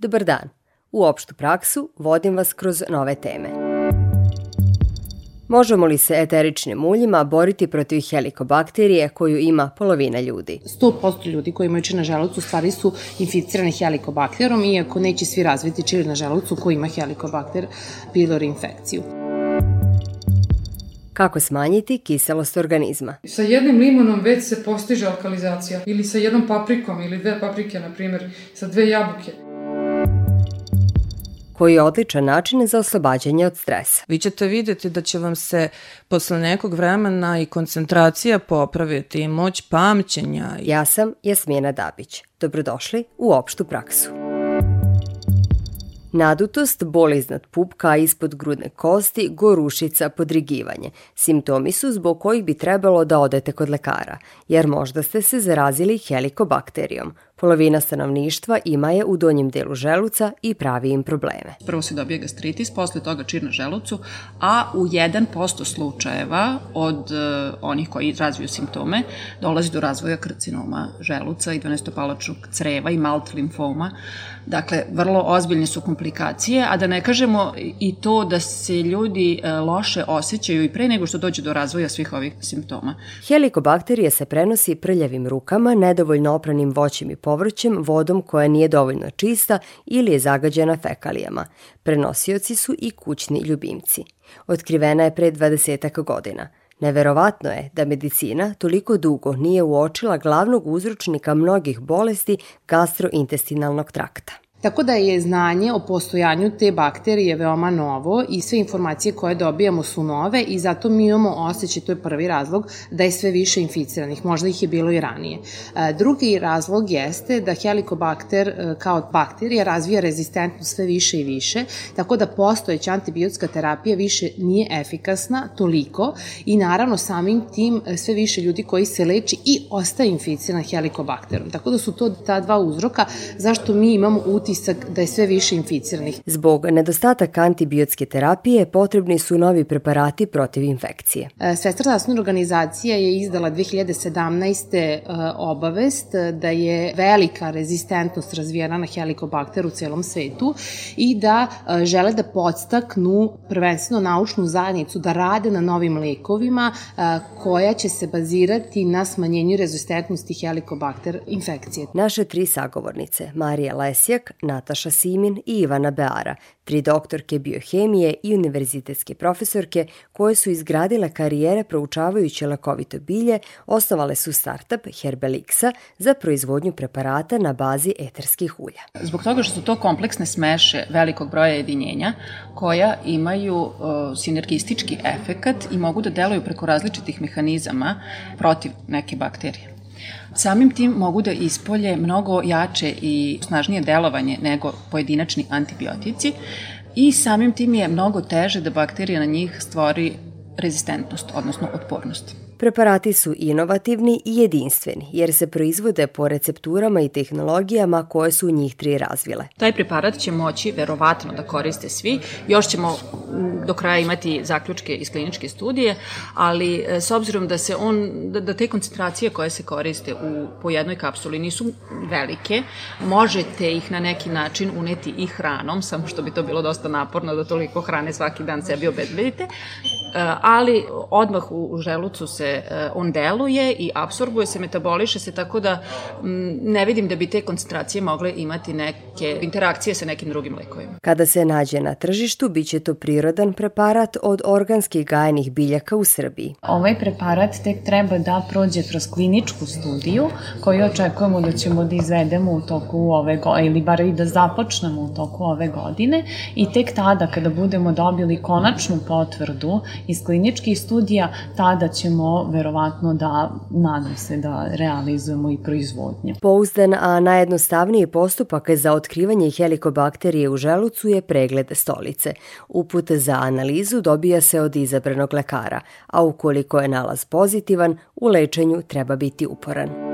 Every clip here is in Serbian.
Dobar dan. U opštu praksu vodim vas kroz nove teme. Možemo li se eteričnim muljima boriti protiv helikobakterije koju ima polovina ljudi? 100% ljudi koji imaju čir na želucu stvari su inficirani helikobakterom, iako neće svi razviti čir na želucu koji ima helikobakter pylori infekciju. Kako smanjiti kiselost organizma? Sa jednim limunom već se postiže alkalizacija ili sa jednom paprikom ili dve paprike, na primjer, sa dve jabuke koji je odličan način za oslobađanje od stresa. Vi ćete videti da će vam se posle nekog vremena i koncentracija popraviti i moć pamćenja. Ja sam Jasmina Dabić. Dobrodošli u opštu praksu. Nadutost, bol iznad pupka, ispod grudne kosti, gorušica, podrigivanje. Simptomi su zbog kojih bi trebalo da odete kod lekara, jer možda ste se zarazili helikobakterijom. Polovina stanovništva ima je u donjem delu želuca i pravi im probleme. Prvo se dobije gastritis, posle toga čir na želucu, a u 1% slučajeva od uh, onih koji razviju simptome dolazi do razvoja karcinoma želuca i 12-palačnog creva i malt limfoma. Dakle, vrlo ozbiljne su komplikacije, a da ne kažemo i to da se ljudi uh, loše osjećaju i pre nego što dođe do razvoja svih ovih simptoma. Helikobakterija se prenosi prljavim rukama, nedovoljno opranim voćim i povrćem, vodom koja nije dovoljno čista ili je zagađena fekalijama. Prenosioci su i kućni ljubimci. Otkrivena je pre 20 godina. Neverovatno je da medicina toliko dugo nije uočila glavnog uzročnika mnogih bolesti gastrointestinalnog trakta. Tako da je znanje o postojanju te bakterije veoma novo i sve informacije koje dobijamo su nove i zato mi imamo osjećaj, to je prvi razlog, da je sve više inficiranih, možda ih je bilo i ranije. E, drugi razlog jeste da helikobakter e, kao bakterija razvija rezistentnost sve više i više, tako da postojeća antibiotska terapija više nije efikasna toliko i naravno samim tim e, sve više ljudi koji se leči i ostaje inficiran helikobakterom. Tako da su to ta dva uzroka zašto mi imamo utisak utisak da je sve više inficiranih. Zbog nedostataka antibiotske terapije potrebni su novi preparati protiv infekcije. E, Svetska zdravstvena organizacija je izdala 2017. E, obavest da je velika rezistentnost razvijena na helikobakter u celom svetu i da e, žele da podstaknu prvenstveno naučnu zajednicu da rade na novim lekovima koja će se bazirati na smanjenju rezistentnosti helikobakter infekcije. Naše tri sagovornice, Marija Lesjak, Nataša Simin i Ivana Beara, tri doktorke biohemije i univerzitetske profesorke koje su izgradile karijere proučavajući lekovito bilje, osnovale su startup Herbelixa za proizvodnju preparata na bazi eterskih ulja. Zbog toga što su to kompleksne smeše velikog broja jedinjenja koja imaju uh, sinergistički efekat i mogu da deluju preko različitih mehanizama protiv neke bakterije. Samim tim mogu da ispolje mnogo jače i snažnije delovanje nego pojedinačni antibiotici i samim tim je mnogo teže da bakterija na njih stvori rezistentnost, odnosno otpornost. Preparati su inovativni i jedinstveni, jer se proizvode po recepturama i tehnologijama koje su njih tri razvile. Taj preparat će moći verovatno da koriste svi. Još ćemo do kraja imati zaključke iz kliničke studije, ali e, s obzirom da se on, da, da te koncentracije koje se koriste u, po jednoj kapsuli nisu velike, možete ih na neki način uneti i hranom, samo što bi to bilo dosta naporno da toliko hrane svaki dan sebi obezbedite, e, ali odmah u želucu se E, on deluje i absorbuje se, metaboliše se, tako da ne vidim da bi te koncentracije mogle imati neke interakcije sa nekim drugim lekovima. Kada se nađe na tržištu, bit će to prirodan preparat od organskih gajenih biljaka u Srbiji. Ovaj preparat tek treba da prođe kroz kliničku studiju koju očekujemo da ćemo da izvedemo u toku ove godine, ili bar i da započnemo u toku ove godine i tek tada kada budemo dobili konačnu potvrdu iz kliničkih studija, tada ćemo verovatno da, nadam se da realizujemo i proizvodnju. Pouzdan, a najjednostavniji postupak za otkrivanje helikobakterije u želucu je pregled stolice. Uput za analizu dobija se od izabranog lekara, a ukoliko je nalaz pozitivan, u lečenju treba biti uporan.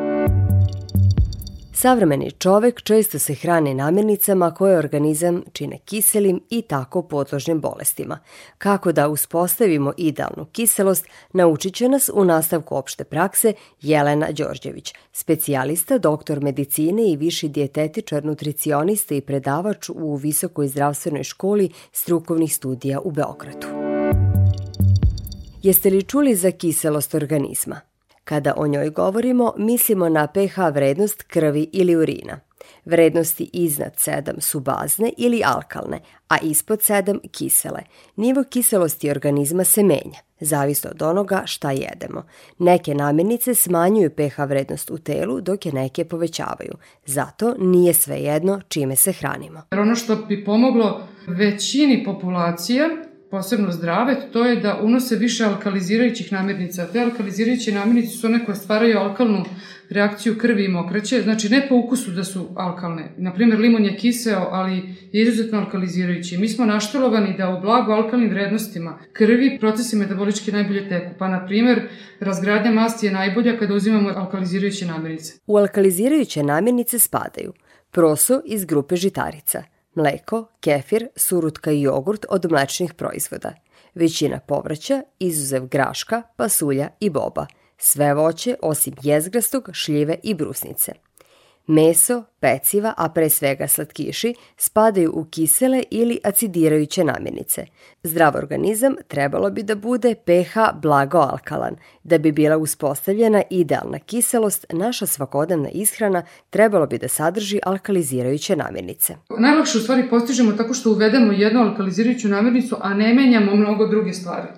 Savremeni čovek često se hrani namirnicama koje organizam čine kiselim i tako podložnim bolestima. Kako da uspostavimo idealnu kiselost, naučit će nas u nastavku opšte prakse Jelena Đorđević, specijalista, doktor medicine i viši dijetetičar, nutricionista i predavač u Visokoj zdravstvenoj školi strukovnih studija u Beogradu. Jeste li čuli za kiselost organizma? Kada o njoj govorimo, mislimo na pH vrednost krvi ili urina. Vrednosti iznad 7 su bazne ili alkalne, a ispod 7 kisele. Nivo kiselosti organizma se menja, zavisno od onoga šta jedemo. Neke namirnice smanjuju pH vrednost u telu, dok je neke povećavaju. Zato nije sve jedno čime se hranimo. Ono što bi pomoglo većini populacije posebno zdrave, to je da unose više alkalizirajućih namirnica. Te alkalizirajuće namirnice su one koje stvaraju alkalnu reakciju krvi i mokraće, znači ne po ukusu da su alkalne. Naprimer, limon je kiseo, ali je izuzetno alkalizirajući. Mi smo naštelovani da u blago alkalnim vrednostima krvi procesi metabolički najbolje teku. Pa, na primer, razgradnja masti je najbolja kada uzimamo alkalizirajuće namirnice. U alkalizirajuće namirnice spadaju proso iz grupe žitarica – mleko, kefir, surutka i jogurt od mlečnih proizvoda, većina povrća, izuzev graška, pasulja i boba, sve voće osim jezgrastog, šljive i brusnice – Meso, peciva, a pre svega slatkiši, spadaju u kisele ili acidirajuće namirnice. Zdrav organizam trebalo bi da bude pH blago alkalan. Da bi bila uspostavljena idealna kiselost, naša svakodnevna ishrana trebalo bi da sadrži alkalizirajuće namirnice. Najlakše u stvari postižemo tako što uvedemo jednu alkalizirajuću namirnicu, a ne menjamo mnogo druge stvari.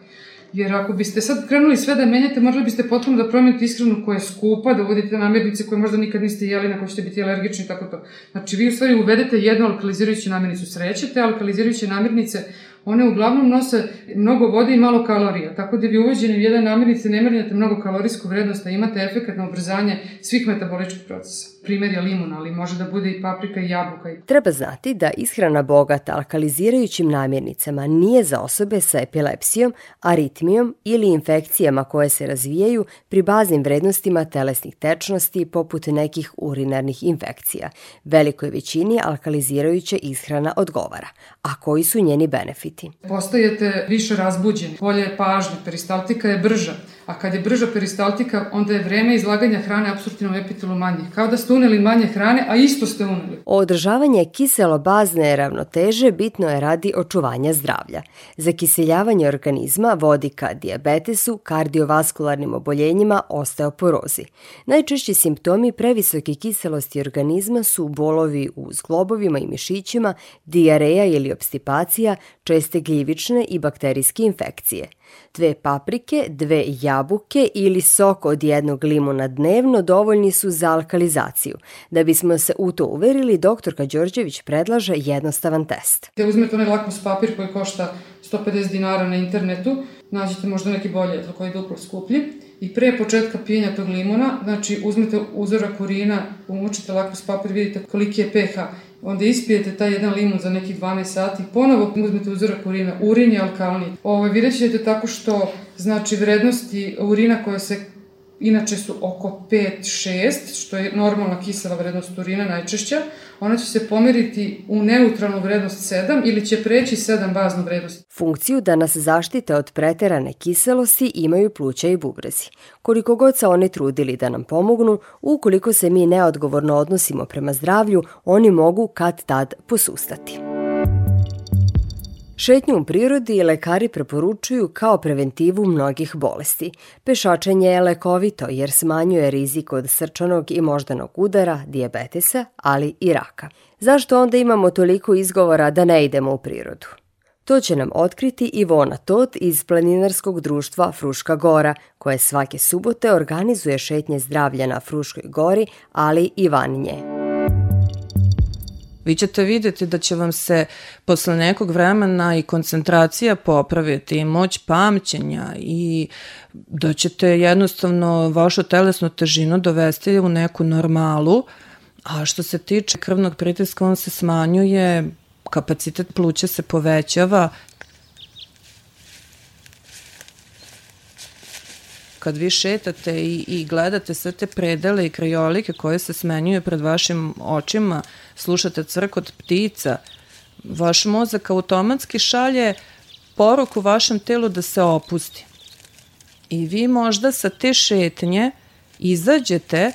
Jer ako biste sad krenuli sve da menjate, morali biste potpuno da promenite ishranu koja je skupa, da uvodite namirnice koje možda nikad niste jeli, na koje ćete biti alergični i tako to. Znači, vi u stvari uvedete jednu alkalizirajuću namirnicu sreće, te alkalizirajuće namirnice one uglavnom nose mnogo vode i malo kalorija, tako da vi uvođenjem jedan namirnice ne merinjate mnogo kalorijsku vrednost, a imate efekt na obrzanje svih metaboličkih procesa. Primer je limun, ali može da bude i paprika i jabuka. Treba znati da ishrana bogata alkalizirajućim namirnicama nije za osobe sa epilepsijom, aritmijom ili infekcijama koje se razvijaju pri baznim vrednostima telesnih tečnosti poput nekih urinarnih infekcija. Velikoj većini alkalizirajuća ishrana odgovara. A koji su njeni benefiti? Postajete više razbuđeni, bolje pažnje, peristaltika je brža, a kad je brža peristaltika, onda je vreme izlaganja hrane apsorptivnom epitelu manje. Kao da ste uneli manje hrane, a isto ste uneli. Održavanje kiselo-bazne ravnoteže bitno je radi očuvanja zdravlja. Zakiseljavanje organizma vodi ka diabetesu, kardiovaskularnim oboljenjima, osteoporozi. Najčešći simptomi previsoke kiselosti organizma su bolovi u zglobovima i mišićima, dijareja ili obstipacija, česte gljivične i bakterijske infekcije. Dve paprike, dve jabuke ili sok od jednog limuna dnevno dovoljni su za alkalizaciju. Da bismo se u to uverili, doktorka Đorđević predlaže jednostavan test. Da uzmete onaj lakmus papir koji košta 150 dinara na internetu, nađete možda neki bolje koji je duplo skuplji i pre početka pijenja tog limuna, znači uzmete uzorak urina, umučite lakmus papir, vidite koliki je pH onda ispijete taj jedan limun za nekih 12 sati, ponovo uzmete uzorak urina, urin je alkalni. Ovo, vidjet ćete tako što, znači, vrednosti urina koje se inače su oko 5-6, što je normalna kisela vrednost urina najčešća, ona će se pomeriti u neutralnu vrednost 7 ili će preći 7 baznu vrednost. Funkciju da nas zaštite od preterane kiselosti imaju pluća i bubrezi. Koliko god se oni trudili da nam pomognu, ukoliko se mi neodgovorno odnosimo prema zdravlju, oni mogu kad tad posustati. Šetnju u prirodi lekari preporučuju kao preventivu mnogih bolesti. Pešačenje je lekovito jer smanjuje rizik od srčanog i moždanog udara, dijabetesa, ali i raka. Zašto onda imamo toliko izgovora da ne idemo u prirodu? To će nam otkriti Ivona Tot iz planinarskog društva Fruška Gora, koje svake subote organizuje šetnje zdravlja na Fruškoj gori, ali i van nje. Vi ćete vidjeti da će vam se posle nekog vremena i koncentracija popraviti i moć pamćenja i da ćete jednostavno vašu telesnu težinu dovesti u neku normalu, a što se tiče krvnog pritiska on se smanjuje, kapacitet pluća se povećava, kad vi šetate i, i gledate sve te predele i krajolike koje se smenjuju pred vašim očima, slušate crkot ptica, vaš mozak automatski šalje poruku vašem telu da se opusti. I vi možda sa te šetnje izađete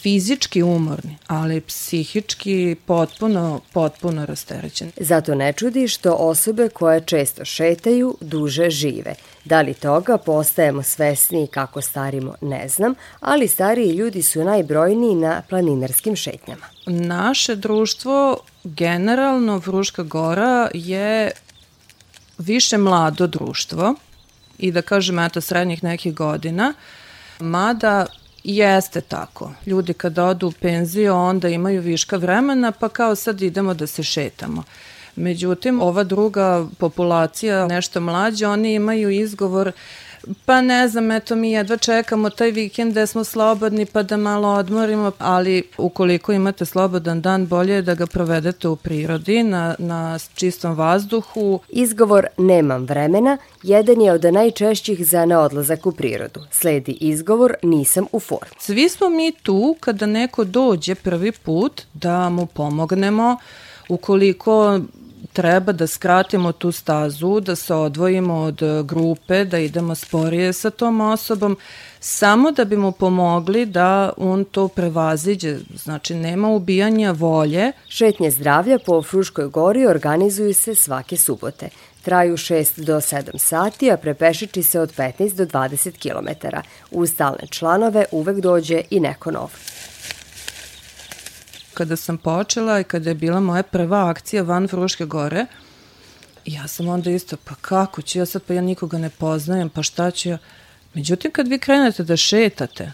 fizički umorni, ali psihički potpuno, potpuno rasterećeni. Zato ne čudi što osobe koje često šetaju duže žive. Da li toga postajemo svesni kako starimo, ne znam, ali stariji ljudi su najbrojniji na planinarskim šetnjama. Naše društvo, generalno Vruška gora je više mlado društvo i da kažem eto srednjih nekih godina, mada Jeste tako. Ljudi kada odu u penziju onda imaju viška vremena pa kao sad idemo da se šetamo. Međutim, ova druga populacija, nešto mlađa, oni imaju izgovor Pa ne znam, eto mi jedva čekamo taj vikend gde smo slobodni pa da malo odmorimo, ali ukoliko imate slobodan dan, bolje je da ga provedete u prirodi, na, na čistom vazduhu. Izgovor nemam vremena jedan je od najčešćih za neodlazak u prirodu. Sledi izgovor nisam u formi. Svi smo mi tu kada neko dođe prvi put da mu pomognemo ukoliko treba da skratimo tu stazu, da se odvojimo od e, grupe, da idemo sporije sa tom osobom, samo da bi mu pomogli da on to prevaziđe. Znači, nema ubijanja volje. Šetnje zdravlja po Fruškoj gori organizuju se svake subote. Traju 6 do 7 sati, a prepešiči se od 15 do 20 km. U stalne članove uvek dođe i neko nov kada sam počela i kada je bila moja prva akcija van Fruške gore, ja sam onda isto, pa kako ću ja sad, pa ja nikoga ne poznajem, pa šta ću ja? Međutim, kad vi krenete da šetate,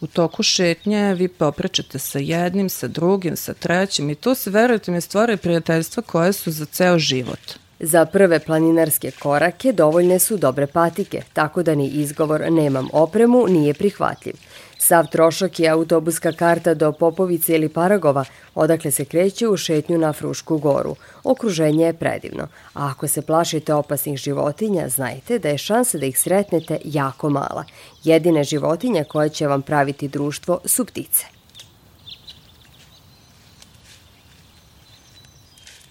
u toku šetnje vi poprečete sa jednim, sa drugim, sa trećim i tu se, verujete mi, stvaraju prijateljstva koje su za ceo život. Za prve planinarske korake dovoljne su dobre patike, tako da ni izgovor nemam opremu nije prihvatljiv. Sav trošak je autobuska karta do Popovice ili Paragova, odakle se kreće u šetnju na Frušku goru. Okruženje je predivno, a ako se plašite opasnih životinja, znajte da je šansa da ih sretnete jako mala. Jedine životinje koje će vam praviti društvo su ptice.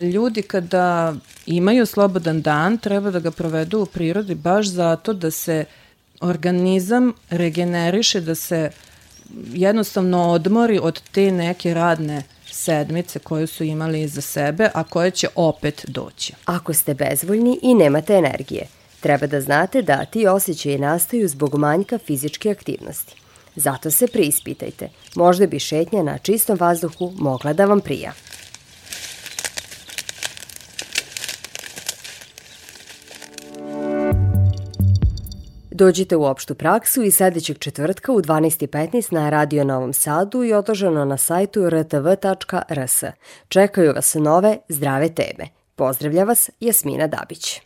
Ljudi kada imaju slobodan dan treba da ga provedu u prirodi baš zato da se organizam regeneriše, da se jednostavno odmori od te neke radne sedmice koje su imali iza sebe, a koje će opet doći. Ako ste bezvoljni i nemate energije, treba da znate da ti osjećaji nastaju zbog manjka fizičke aktivnosti. Zato se preispitajte. Možda bi šetnja na čistom vazduhu mogla da vam prija. Dođite u opštu praksu i sledećeg četvrtka u 12.15 na Radio Novom Sadu i odloženo na sajtu rtv.rs. Čekaju vas nove zdrave teme. Pozdravlja vas Jasmina Dabić.